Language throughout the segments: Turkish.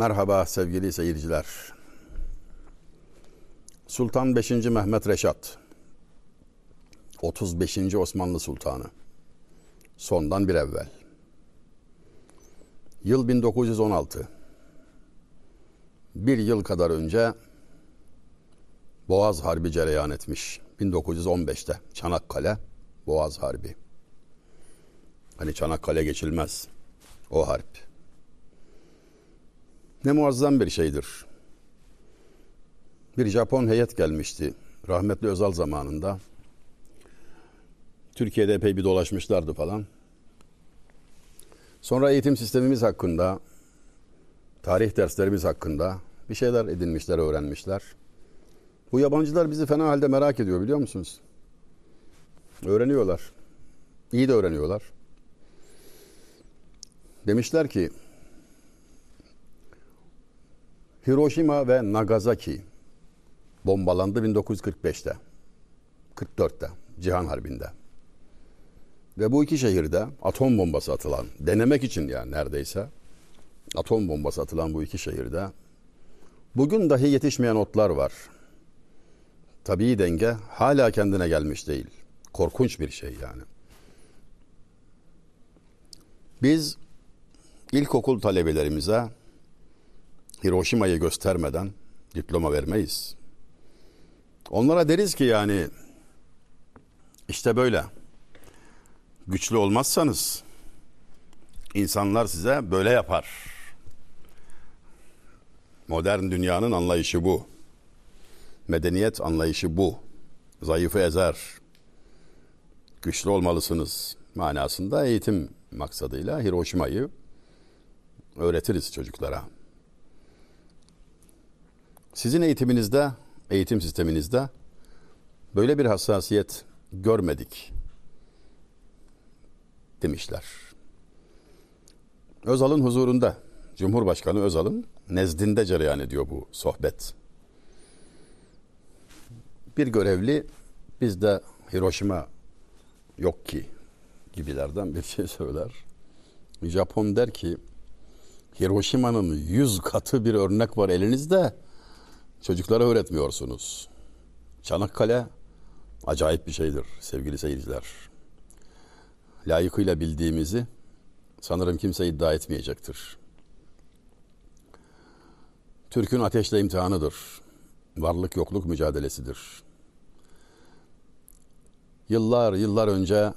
Merhaba sevgili seyirciler. Sultan 5. Mehmet Reşat 35. Osmanlı Sultanı Sondan bir evvel Yıl 1916 Bir yıl kadar önce Boğaz Harbi cereyan etmiş 1915'te Çanakkale Boğaz Harbi Hani Çanakkale geçilmez o harp ne muazzam bir şeydir. Bir Japon heyet gelmişti rahmetli Özal zamanında. Türkiye'de epey bir dolaşmışlardı falan. Sonra eğitim sistemimiz hakkında, tarih derslerimiz hakkında bir şeyler edinmişler, öğrenmişler. Bu yabancılar bizi fena halde merak ediyor biliyor musunuz? Öğreniyorlar. İyi de öğreniyorlar. Demişler ki Hiroşima ve Nagasaki bombalandı 1945'te. 44'te Cihan Harbi'nde. Ve bu iki şehirde atom bombası atılan, denemek için yani neredeyse atom bombası atılan bu iki şehirde bugün dahi yetişmeyen otlar var. Tabii denge hala kendine gelmiş değil. Korkunç bir şey yani. Biz ilkokul talebelerimize Hiroşima'yı göstermeden diploma vermeyiz. Onlara deriz ki yani işte böyle. Güçlü olmazsanız insanlar size böyle yapar. Modern dünyanın anlayışı bu. Medeniyet anlayışı bu. Zayıfı ezer. Güçlü olmalısınız manasında eğitim maksadıyla Hiroşima'yı öğretiriz çocuklara. Sizin eğitiminizde, eğitim sisteminizde böyle bir hassasiyet görmedik demişler. Özal'ın huzurunda, Cumhurbaşkanı Özal'ın nezdinde cereyan ediyor bu sohbet. Bir görevli bizde Hiroşima yok ki gibilerden bir şey söyler. Japon der ki Hiroşima'nın yüz katı bir örnek var elinizde çocuklara öğretmiyorsunuz. Çanakkale acayip bir şeydir sevgili seyirciler. Layıkıyla bildiğimizi sanırım kimse iddia etmeyecektir. Türk'ün ateşle imtihanıdır. Varlık yokluk mücadelesidir. Yıllar yıllar önce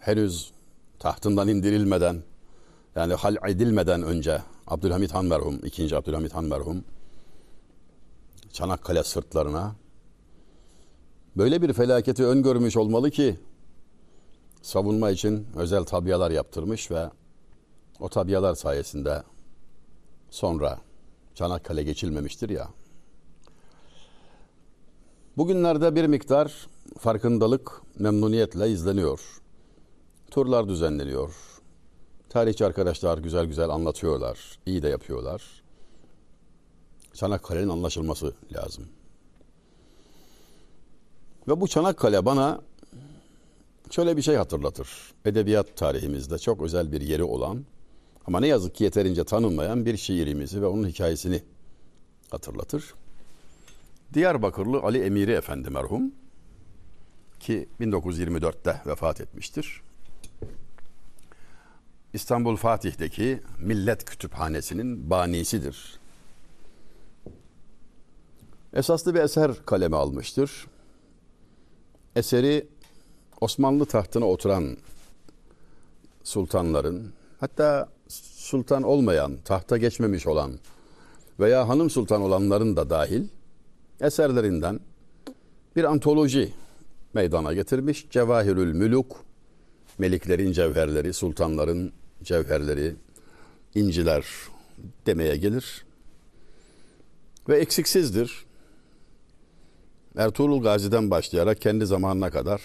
henüz tahtından indirilmeden yani hal edilmeden önce Abdülhamit Han merhum, ikinci Abdülhamit Han merhum Çanakkale sırtlarına böyle bir felaketi öngörmüş olmalı ki savunma için özel tabiyalar yaptırmış ve o tabiyalar sayesinde sonra Çanakkale geçilmemiştir ya. Bugünlerde bir miktar farkındalık memnuniyetle izleniyor. Turlar düzenleniyor. Tarihçi arkadaşlar güzel güzel anlatıyorlar, iyi de yapıyorlar. Çanakkale'nin anlaşılması lazım. Ve bu Çanakkale bana şöyle bir şey hatırlatır. Edebiyat tarihimizde çok özel bir yeri olan ama ne yazık ki yeterince tanınmayan bir şiirimizi ve onun hikayesini hatırlatır. Diyarbakırlı Ali Emiri Efendi merhum ki 1924'te vefat etmiştir. İstanbul Fatih'teki Millet Kütüphanesi'nin banisidir. Esaslı bir eser kaleme almıştır. Eseri Osmanlı tahtına oturan sultanların hatta sultan olmayan, tahta geçmemiş olan veya hanım sultan olanların da dahil eserlerinden bir antoloji meydana getirmiş. Cevahirül Müluk, meliklerin cevherleri, sultanların cevherleri, inciler demeye gelir. Ve eksiksizdir. Ertuğrul Gazi'den başlayarak kendi zamanına kadar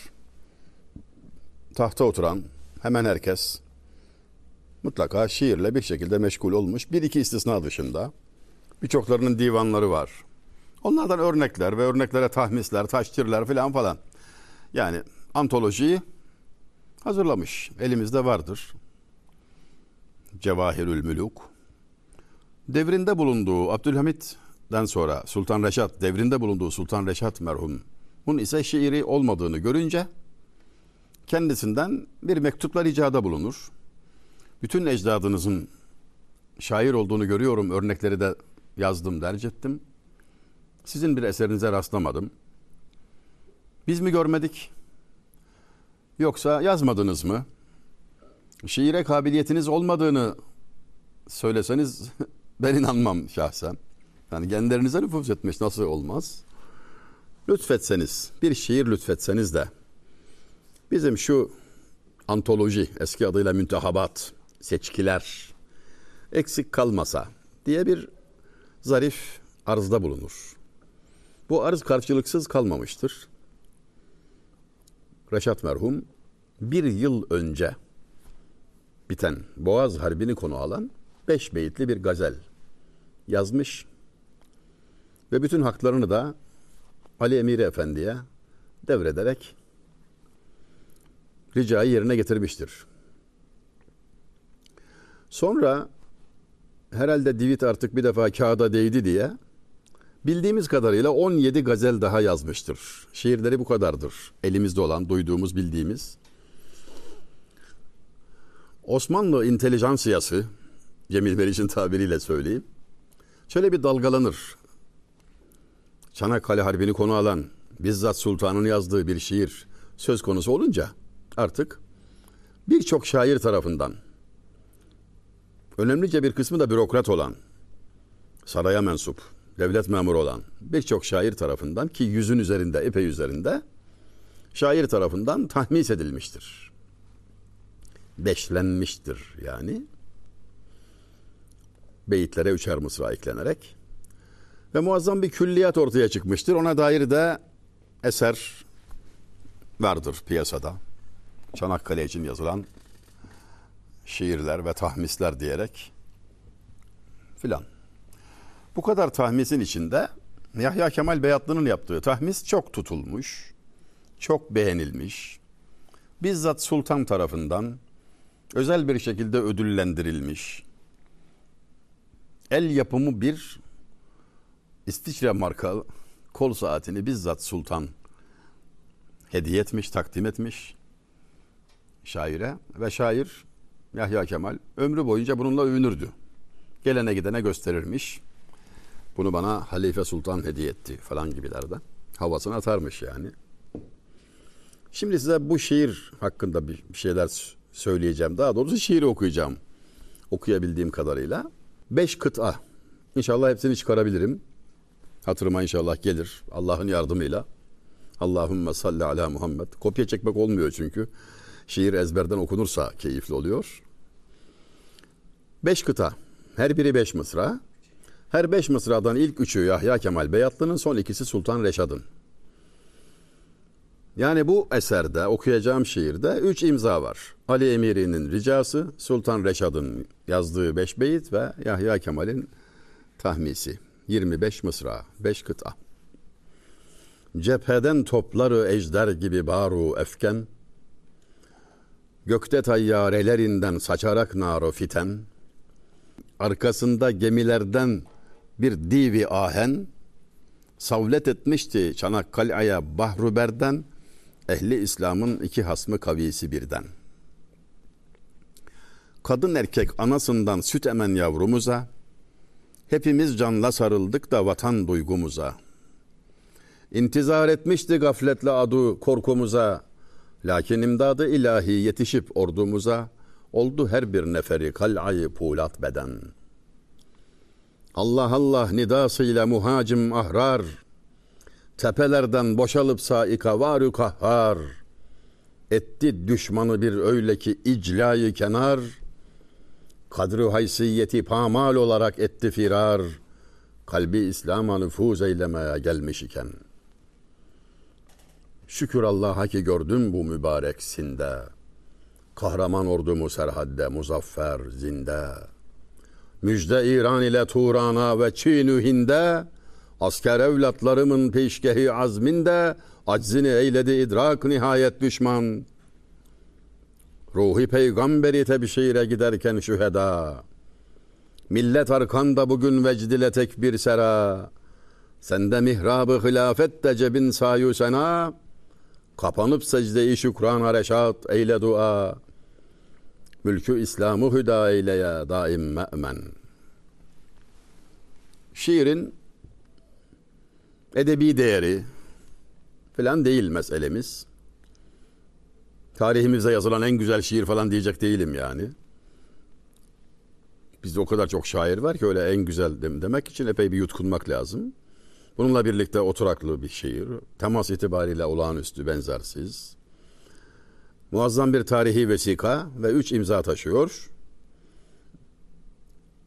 tahta oturan hemen herkes mutlaka şiirle bir şekilde meşgul olmuş. Bir iki istisna dışında birçoklarının divanları var. Onlardan örnekler ve örneklere tahmisler, taştirler filan falan. Yani antolojiyi hazırlamış. Elimizde vardır. Cevahirül Müluk. Devrinde bulunduğu Abdülhamit'den sonra Sultan Reşat, devrinde bulunduğu Sultan Reşat merhumun ise şiiri olmadığını görünce kendisinden bir mektupla ricada bulunur. Bütün ecdadınızın şair olduğunu görüyorum, örnekleri de yazdım, derc ettim. Sizin bir eserinize rastlamadım. Biz mi görmedik? Yoksa yazmadınız mı? Şiire kabiliyetiniz olmadığını söyleseniz ben inanmam şahsen. Yani kendilerinize nüfuz etmiş nasıl olmaz? Lütfetseniz, bir şiir lütfetseniz de bizim şu antoloji, eski adıyla müntehabat, seçkiler eksik kalmasa diye bir zarif arzda bulunur. Bu arz karşılıksız kalmamıştır. Reşat merhum bir yıl önce biten Boğaz Harbi'ni konu alan beş beyitli bir gazel yazmış ve bütün haklarını da Ali Emiri Efendi'ye devrederek ricayı yerine getirmiştir. Sonra herhalde divit artık bir defa kağıda değdi diye bildiğimiz kadarıyla 17 gazel daha yazmıştır. Şiirleri bu kadardır. Elimizde olan, duyduğumuz, bildiğimiz. Osmanlı intelijansiyası, Cemil Meriç'in tabiriyle söyleyeyim, şöyle bir dalgalanır. Çanakkale Harbi'ni konu alan, bizzat sultanın yazdığı bir şiir söz konusu olunca artık birçok şair tarafından önemlice bir kısmı da bürokrat olan, saraya mensup, devlet memuru olan birçok şair tarafından ki yüzün üzerinde, epey üzerinde şair tarafından tahmis edilmiştir. Beşlenmiştir yani. Beyitlere üçer mısra eklenerek. Ve muazzam bir külliyat ortaya çıkmıştır. Ona dair de eser vardır piyasada. Çanakkale için yazılan şiirler ve tahmisler diyerek filan. Bu kadar tahmisin içinde Yahya Kemal Beyatlı'nın yaptığı tahmis çok tutulmuş, çok beğenilmiş. Bizzat sultan tarafından özel bir şekilde ödüllendirilmiş. El yapımı bir İstiçre marka kol saatini bizzat sultan hediye etmiş, takdim etmiş şaire ve şair Yahya Kemal ömrü boyunca bununla övünürdü. Gelene gidene gösterirmiş. Bunu bana Halife Sultan hediye etti falan gibilerden. Havasını atarmış yani. Şimdi size bu şiir hakkında bir şeyler söyleyeceğim. Daha doğrusu şiiri okuyacağım. Okuyabildiğim kadarıyla. Beş kıta. İnşallah hepsini çıkarabilirim. Hatırıma inşallah gelir. Allah'ın yardımıyla. Allahümme salli ala Muhammed. Kopya çekmek olmuyor çünkü. Şiir ezberden okunursa keyifli oluyor. Beş kıta. Her biri beş mısra. Her beş mısradan ilk üçü Yahya Kemal Beyatlı'nın, son ikisi Sultan Reşad'ın. Yani bu eserde, okuyacağım şiirde üç imza var. Ali Emiri'nin ricası, Sultan Reşad'ın yazdığı beş beyit ve Yahya Kemal'in tahmisi. 25 mısra, 5 kıta. Cepheden topları ejder gibi baru efken, Gökte tayyarelerinden saçarak naru fiten, Arkasında gemilerden bir divi ahen, Savlet etmişti Çanakkale'ye Bahruber'den, Ehli İslam'ın iki hasmı kavisi birden. Kadın erkek anasından süt emen yavrumuza, Hepimiz canla sarıldık da vatan duygumuza. İntizar etmişti gafletle adı korkumuza. Lakin imdadı ilahi yetişip ordumuza. Oldu her bir neferi kal'ayı pulat beden. Allah Allah nidasıyla muhacim ahrar. Tepelerden boşalıp saika varü kahhar. Etti düşmanı bir öyle ki iclayı kenar.'' Kadru haysiyeti pamal olarak etti firar, kalbi İslam'a nüfuz eylemeye gelmiş iken. Şükür Allah'a ki gördüm bu mübarek sinde, kahraman ordumu serhadde muzaffer zinde. Müjde İran ile Turan'a ve Çinü Hinde, asker evlatlarımın peşkehi azminde, aczini eyledi idrak nihayet düşman.'' Ruhi peygamberi tebşire giderken şüheda. Millet arkanda bugün vecdile tekbir sera. Sende mihrabı hilafet de cebin sayu sena. Kapanıp secde-i şükrana reşat eyle dua. Mülkü İslam'ı hüda eyleye daim me'men. Şiirin edebi değeri falan değil meselemiz. Tarihimizde yazılan en güzel şiir falan diyecek değilim yani. Bizde o kadar çok şair var ki öyle en güzel demek için epey bir yutkunmak lazım. Bununla birlikte oturaklı bir şiir. Temas itibariyle olağanüstü, benzersiz. Muazzam bir tarihi vesika ve üç imza taşıyor.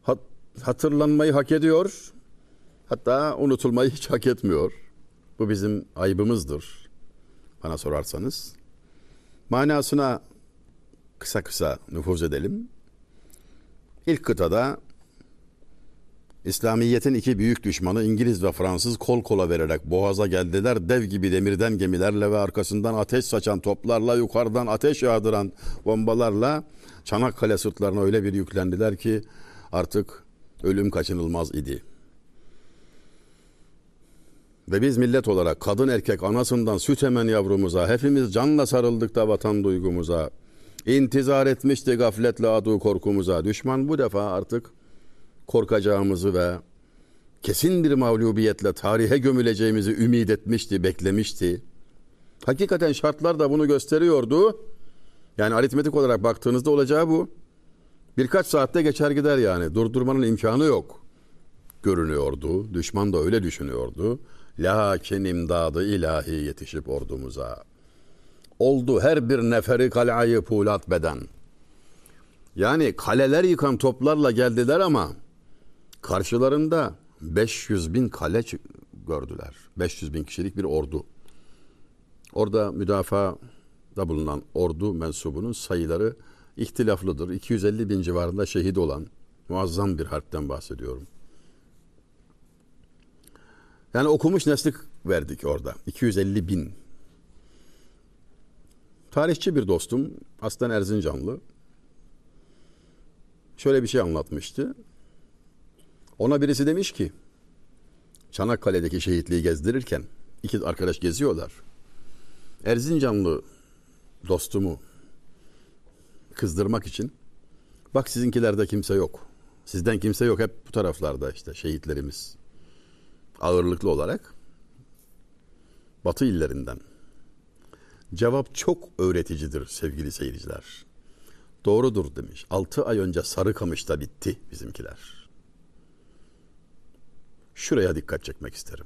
Hat, hatırlanmayı hak ediyor. Hatta unutulmayı hiç hak etmiyor. Bu bizim ayıbımızdır. Bana sorarsanız. Manasına kısa kısa nüfuz edelim. İlk kıtada İslamiyet'in iki büyük düşmanı İngiliz ve Fransız kol kola vererek boğaza geldiler. Dev gibi demirden gemilerle ve arkasından ateş saçan toplarla yukarıdan ateş yağdıran bombalarla Çanakkale sırtlarına öyle bir yüklendiler ki artık ölüm kaçınılmaz idi. Ve biz millet olarak kadın erkek anasından süt emen yavrumuza hepimiz canla sarıldık da vatan duygumuza. İntizar etmişti gafletle adu korkumuza. Düşman bu defa artık korkacağımızı ve kesin bir mağlubiyetle tarihe gömüleceğimizi ümit etmişti, beklemişti. Hakikaten şartlar da bunu gösteriyordu. Yani aritmetik olarak baktığınızda olacağı bu. Birkaç saatte geçer gider yani. Durdurmanın imkanı yok. Görünüyordu. Düşman da öyle düşünüyordu. Lakin imdadı ilahi yetişip ordumuza. Oldu her bir neferi kal'ayı pulat beden. Yani kaleler yıkan toplarla geldiler ama karşılarında 500 bin kale gördüler. 500 bin kişilik bir ordu. Orada müdafaa da bulunan ordu mensubunun sayıları ihtilaflıdır. 250 bin civarında şehit olan muazzam bir harpten bahsediyorum. Yani okumuş neslik verdik orada. 250 bin. Tarihçi bir dostum Aslan Erzincanlı şöyle bir şey anlatmıştı. Ona birisi demiş ki Çanakkale'deki şehitliği gezdirirken iki arkadaş geziyorlar. Erzincanlı dostumu kızdırmak için bak sizinkilerde kimse yok. Sizden kimse yok hep bu taraflarda işte şehitlerimiz ağırlıklı olarak Batı illerinden. Cevap çok öğreticidir sevgili seyirciler. Doğrudur demiş. Altı ay önce Sarıkamış'ta bitti bizimkiler. Şuraya dikkat çekmek isterim.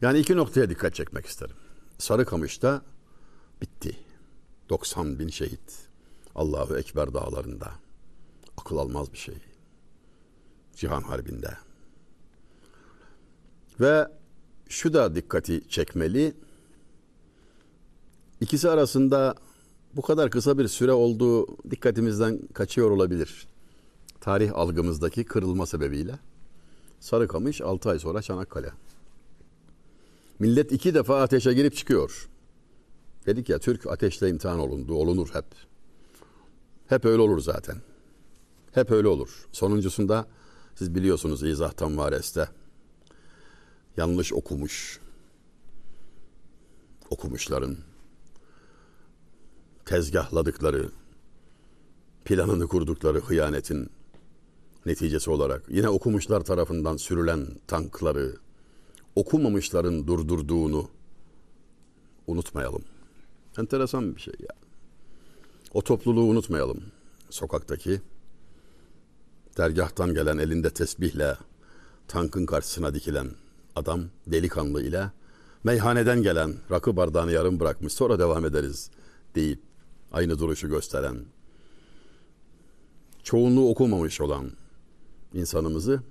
Yani iki noktaya dikkat çekmek isterim. Sarıkamış'ta bitti. 90 bin şehit. Allahu Ekber dağlarında. Akıl almaz bir şey. Cihan Harbi'nde. Ve şu da dikkati çekmeli. İkisi arasında bu kadar kısa bir süre olduğu dikkatimizden kaçıyor olabilir. Tarih algımızdaki kırılma sebebiyle. Sarıkamış 6 ay sonra Çanakkale. Millet iki defa ateşe girip çıkıyor. Dedik ya Türk ateşle imtihan olundu, olunur hep. Hep öyle olur zaten. Hep öyle olur. Sonuncusunda siz biliyorsunuz izahtan vareste. Yanlış okumuş. Okumuşların tezgahladıkları, planını kurdukları hıyanetin neticesi olarak yine okumuşlar tarafından sürülen tankları okumamışların durdurduğunu unutmayalım. Enteresan bir şey ya. O topluluğu unutmayalım. Sokaktaki dergahtan gelen elinde tesbihle tankın karşısına dikilen adam delikanlı ile meyhaneden gelen rakı bardağını yarım bırakmış sonra devam ederiz deyip aynı duruşu gösteren çoğunluğu okumamış olan insanımızı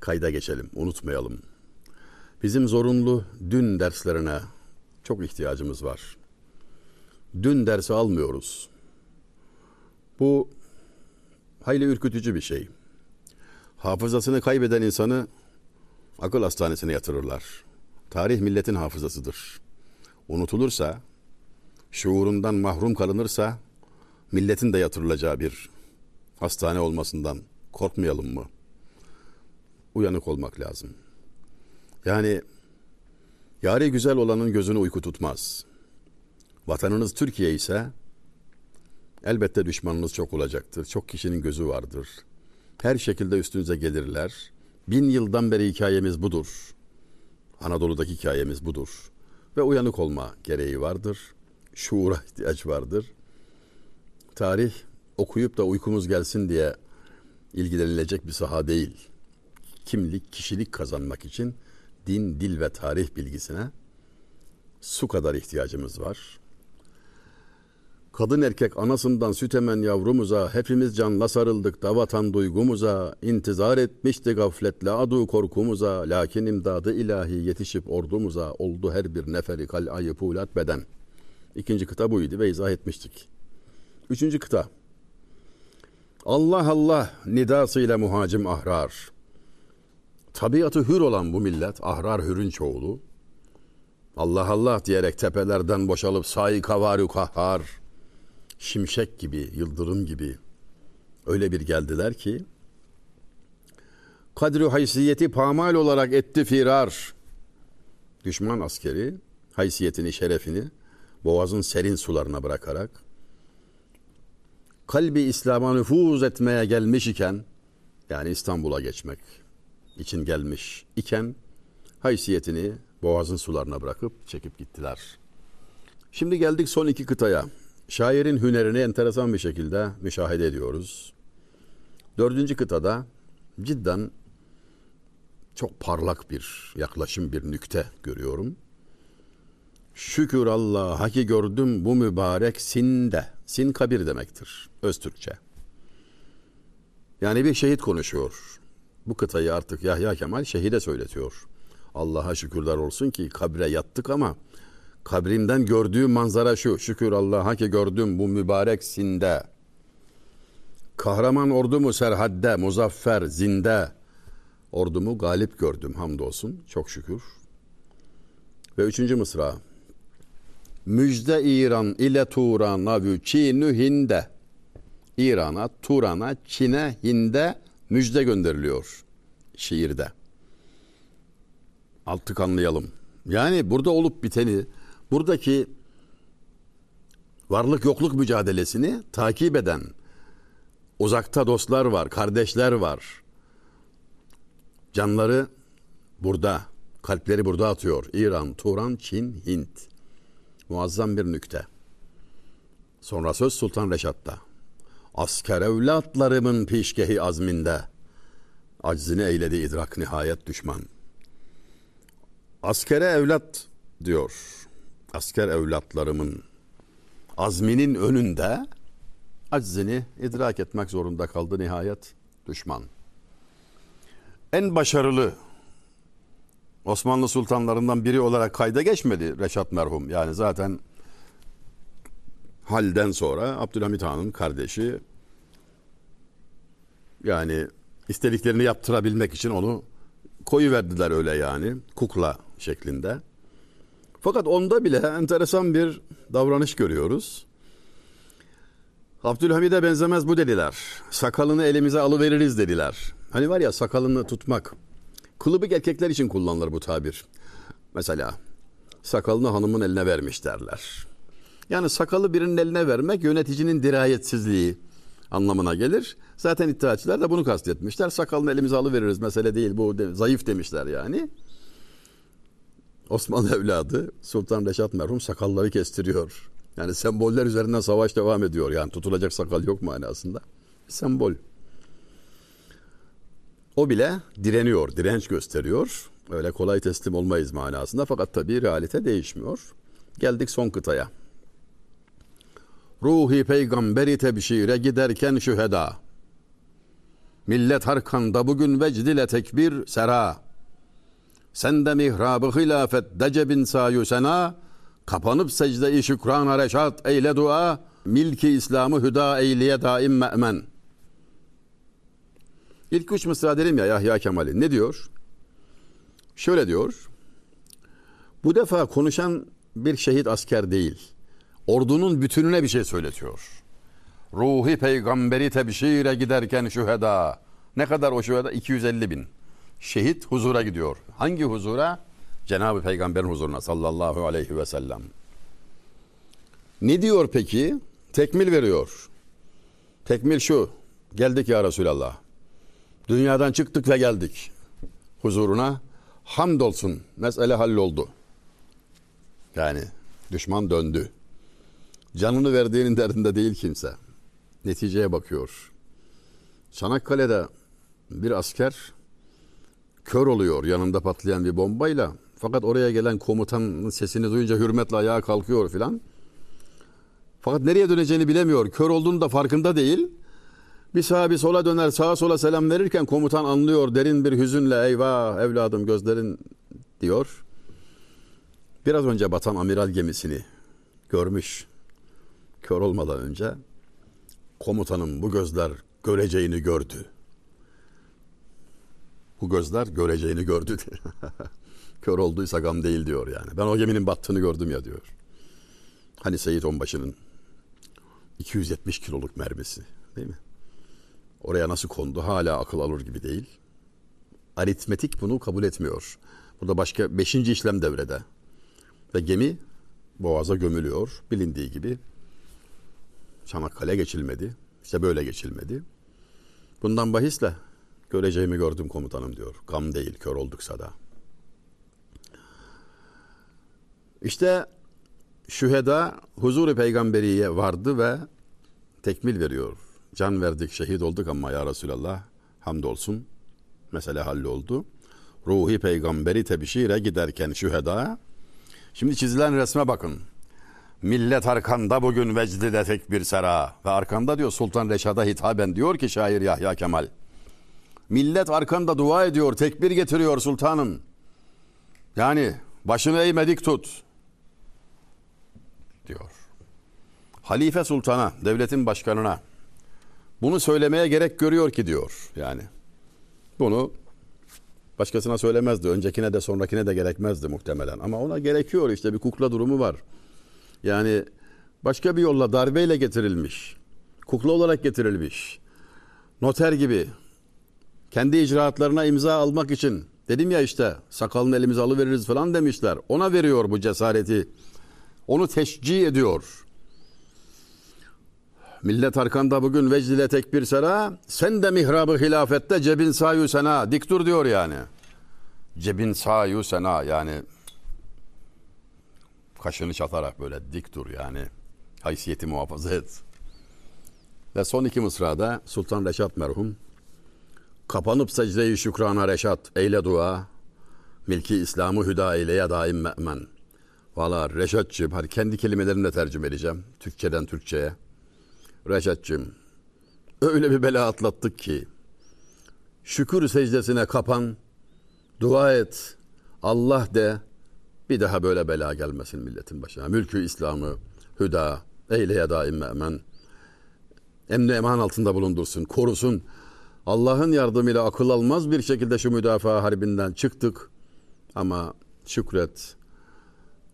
kayda geçelim, unutmayalım. Bizim zorunlu dün derslerine çok ihtiyacımız var. Dün dersi almıyoruz. Bu hayli ürkütücü bir şey. Hafızasını kaybeden insanı akıl hastanesine yatırırlar. Tarih milletin hafızasıdır. Unutulursa, şuurundan mahrum kalınırsa milletin de yatırılacağı bir hastane olmasından korkmayalım mı? Uyanık olmak lazım. Yani yari güzel olanın gözünü uyku tutmaz. Vatanınız Türkiye ise elbette düşmanınız çok olacaktır. Çok kişinin gözü vardır. Her şekilde üstünüze gelirler. Bin yıldan beri hikayemiz budur. Anadolu'daki hikayemiz budur. Ve uyanık olma gereği vardır. Şuura ihtiyaç vardır. Tarih okuyup da uykumuz gelsin diye ilgilenilecek bir saha değil. Kimlik, kişilik kazanmak için din, dil ve tarih bilgisine su kadar ihtiyacımız var. Kadın erkek anasından süt emen yavrumuza, hepimiz canla sarıldık da vatan duygumuza, intizar etmişti gafletle adu korkumuza, lakin imdadı ilahi yetişip ordumuza, oldu her bir neferi kal ayı pulat beden. İkinci kıta buydu ve izah etmiştik. Üçüncü kıta. Allah Allah nidasıyla muhacim ahrar. Tabiatı hür olan bu millet, ahrar hürün çoğulu. Allah Allah diyerek tepelerden boşalıp sayi kavarü kahhar, şimşek gibi, yıldırım gibi öyle bir geldiler ki, kadri haysiyeti pamal olarak etti firar. Düşman askeri haysiyetini, şerefini boğazın serin sularına bırakarak kalbi İslam'a nüfuz etmeye gelmiş iken yani İstanbul'a geçmek için gelmiş iken haysiyetini boğazın sularına bırakıp çekip gittiler. Şimdi geldik son iki kıtaya. Şairin hünerini enteresan bir şekilde müşahede ediyoruz. Dördüncü kıtada cidden çok parlak bir yaklaşım, bir nükte görüyorum. Şükür Allah'a ki gördüm bu mübarek sinde. Sin kabir demektir Öztürkçe. Yani bir şehit konuşuyor. Bu kıtayı artık Yahya Kemal şehide söyletiyor. Allah'a şükürler olsun ki kabre yattık ama kabrimden gördüğü manzara şu. Şükür Allah'a ki gördüm bu mübarek sinde. Kahraman ordumu serhadde, muzaffer, zinde. Ordumu galip gördüm hamdolsun. Çok şükür. Ve üçüncü mısra. Müjde İran ile Turan'a ve Çin'ü Hinde. İran'a, Turan'a, Çin'e, Hinde müjde gönderiliyor şiirde. Altık anlayalım. Yani burada olup biteni, buradaki varlık yokluk mücadelesini takip eden uzakta dostlar var, kardeşler var. Canları burada, kalpleri burada atıyor. İran, Turan, Çin, Hint. Muazzam bir nükte. Sonra söz Sultan Reşat'ta. Asker evlatlarımın pişkehi azminde. Aczini eyledi idrak nihayet düşman. Askere evlat diyor. Asker evlatlarımın azminin önünde aczini idrak etmek zorunda kaldı nihayet düşman. En başarılı Osmanlı sultanlarından biri olarak kayda geçmedi Reşat merhum. Yani zaten halden sonra Abdülhamit Han'ın kardeşi yani istediklerini yaptırabilmek için onu koyu verdiler öyle yani kukla şeklinde. Fakat onda bile enteresan bir davranış görüyoruz. Abdülhamid'e benzemez bu dediler. Sakalını elimize alıveririz dediler. Hani var ya sakalını tutmak. Kılıbık erkekler için kullanılır bu tabir. Mesela sakalını hanımın eline vermiş derler. Yani sakalı birinin eline vermek yöneticinin dirayetsizliği anlamına gelir. Zaten iddiaçılar da bunu kastetmişler. Sakalını elimize alıveririz mesele değil bu de, zayıf demişler yani. Osmanlı evladı Sultan Reşat merhum sakalları kestiriyor. Yani semboller üzerinden savaş devam ediyor. Yani tutulacak sakal yok manasında. Sembol. O bile direniyor, direnç gösteriyor. Öyle kolay teslim olmayız manasında. Fakat tabii realite değişmiyor. Geldik son kıtaya. Ruhi peygamberi tebşire giderken şüheda. Millet harkanda bugün vecdile tekbir sera. Sende mihrabı hilafet decebin sayu sena. Kapanıp secde-i şükrana reşat eyle dua. Milki İslam'ı hüda eyleye daim me'men. İlk üç mısra dedim ya Yahya Kemal'in. Ne diyor? Şöyle diyor. Bu defa konuşan bir şehit asker değil. Ordunun bütününe bir şey söyletiyor. Ruhi peygamberi tebşire giderken şüheda. Ne kadar o şüheda? 250 bin. Şehit huzura gidiyor. Hangi huzura? Cenab-ı Peygamber'in huzuruna sallallahu aleyhi ve sellem. Ne diyor peki? Tekmil veriyor. Tekmil şu. Geldik ya Resulallah. Dünyadan çıktık ve geldik. Huzuruna. Hamdolsun. Mesele halloldu. Yani düşman döndü. Canını verdiğinin derdinde değil kimse. Neticeye bakıyor. Çanakkale'de bir asker kör oluyor yanında patlayan bir bombayla. Fakat oraya gelen komutanın sesini duyunca hürmetle ayağa kalkıyor filan. Fakat nereye döneceğini bilemiyor. Kör olduğunu da farkında değil. Bir sağa bir sola döner sağa sola selam verirken komutan anlıyor derin bir hüzünle eyvah evladım gözlerin diyor. Biraz önce batan amiral gemisini görmüş. Kör olmadan önce komutanım bu gözler göreceğini gördü. Bu gözler göreceğini gördü. Kör olduysa gam değil diyor yani. Ben o geminin battığını gördüm ya diyor. Hani Seyit Onbaşı'nın 270 kiloluk mermisi değil mi? Oraya nasıl kondu hala akıl alır gibi değil. Aritmetik bunu kabul etmiyor. Burada başka beşinci işlem devrede. Ve gemi boğaza gömülüyor. Bilindiği gibi Çanakkale geçilmedi. İşte böyle geçilmedi. Bundan bahisle göreceğimi gördüm komutanım diyor. Gam değil kör olduksa da. İşte şüheda huzuru peygamberiye vardı ve tekmil veriyor. Can verdik, şehit olduk ama ya Resulallah hamdolsun. Mesele halloldu. Ruhi peygamberi tebşire giderken şüheda. Şimdi çizilen resme bakın. Millet arkanda bugün vecdide tek bir sera. Ve arkanda diyor Sultan Reşad'a hitaben diyor ki şair Yahya Kemal. Millet arkanda dua ediyor, tekbir getiriyor sultanım. Yani başını eğmedik tut diyor. Halife sultana, devletin başkanına bunu söylemeye gerek görüyor ki diyor yani. Bunu başkasına söylemezdi. Öncekine de sonrakine de gerekmezdi muhtemelen. Ama ona gerekiyor işte bir kukla durumu var. Yani başka bir yolla darbeyle getirilmiş. Kukla olarak getirilmiş. Noter gibi kendi icraatlarına imza almak için dedim ya işte sakalını elimize alıveririz falan demişler. Ona veriyor bu cesareti. Onu teşcih ediyor. Millet arkanda bugün vecdile tek bir sera. Sen de mihrabı hilafette cebin sayu sena. Dik dur diyor yani. Cebin sayu sena yani kaşını çatarak böyle dik dur yani. Haysiyeti muhafaza et. Ve son iki mısrada Sultan Reşat merhum kapanıp secde-i şükrana Reşat eyle dua milki İslam'ı hüda eyleye daim me'men. Valla Reşatçım hadi kendi kelimelerimle tercüme edeceğim. Türkçeden Türkçe'ye. Reşatçım öyle bir bela atlattık ki şükür secdesine kapan dua et Allah de bir daha böyle bela gelmesin milletin başına. Mülkü İslam'ı hüda eyleye daim me'men. Emni eman altında bulundursun, korusun. Allah'ın yardımıyla akıl almaz bir şekilde şu müdafaa harbinden çıktık. Ama şükret,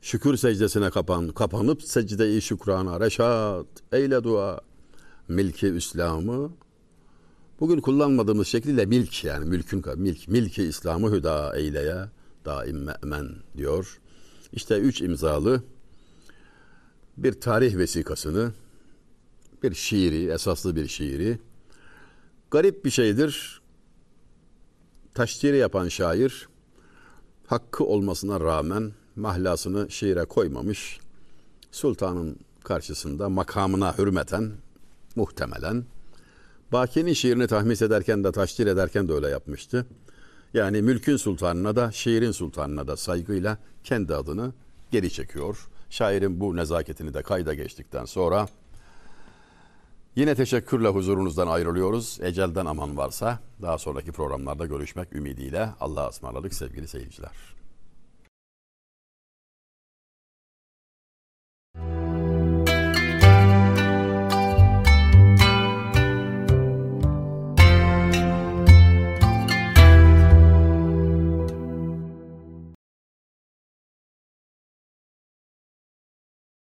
şükür secdesine kapan, kapanıp secde-i şükrana, reşat, eyle dua, milki İslam'ı bugün kullanmadığımız şekliyle milk yani mülkün milk, milki İslam'ı hüda eyleye daim me'men diyor. İşte üç imzalı bir tarih vesikasını, bir şiiri, esaslı bir şiiri. Garip bir şeydir. Taştiri yapan şair hakkı olmasına rağmen mahlasını şiire koymamış. Sultanın karşısında makamına hürmeten muhtemelen Baki'nin şiirini tahmis ederken de taşdir ederken de öyle yapmıştı. Yani mülkün sultanına da şiirin sultanına da saygıyla kendi adını geri çekiyor. Şairin bu nezaketini de kayda geçtikten sonra yine teşekkürle huzurunuzdan ayrılıyoruz. Ecelden aman varsa daha sonraki programlarda görüşmek ümidiyle Allah'a ısmarladık sevgili seyirciler.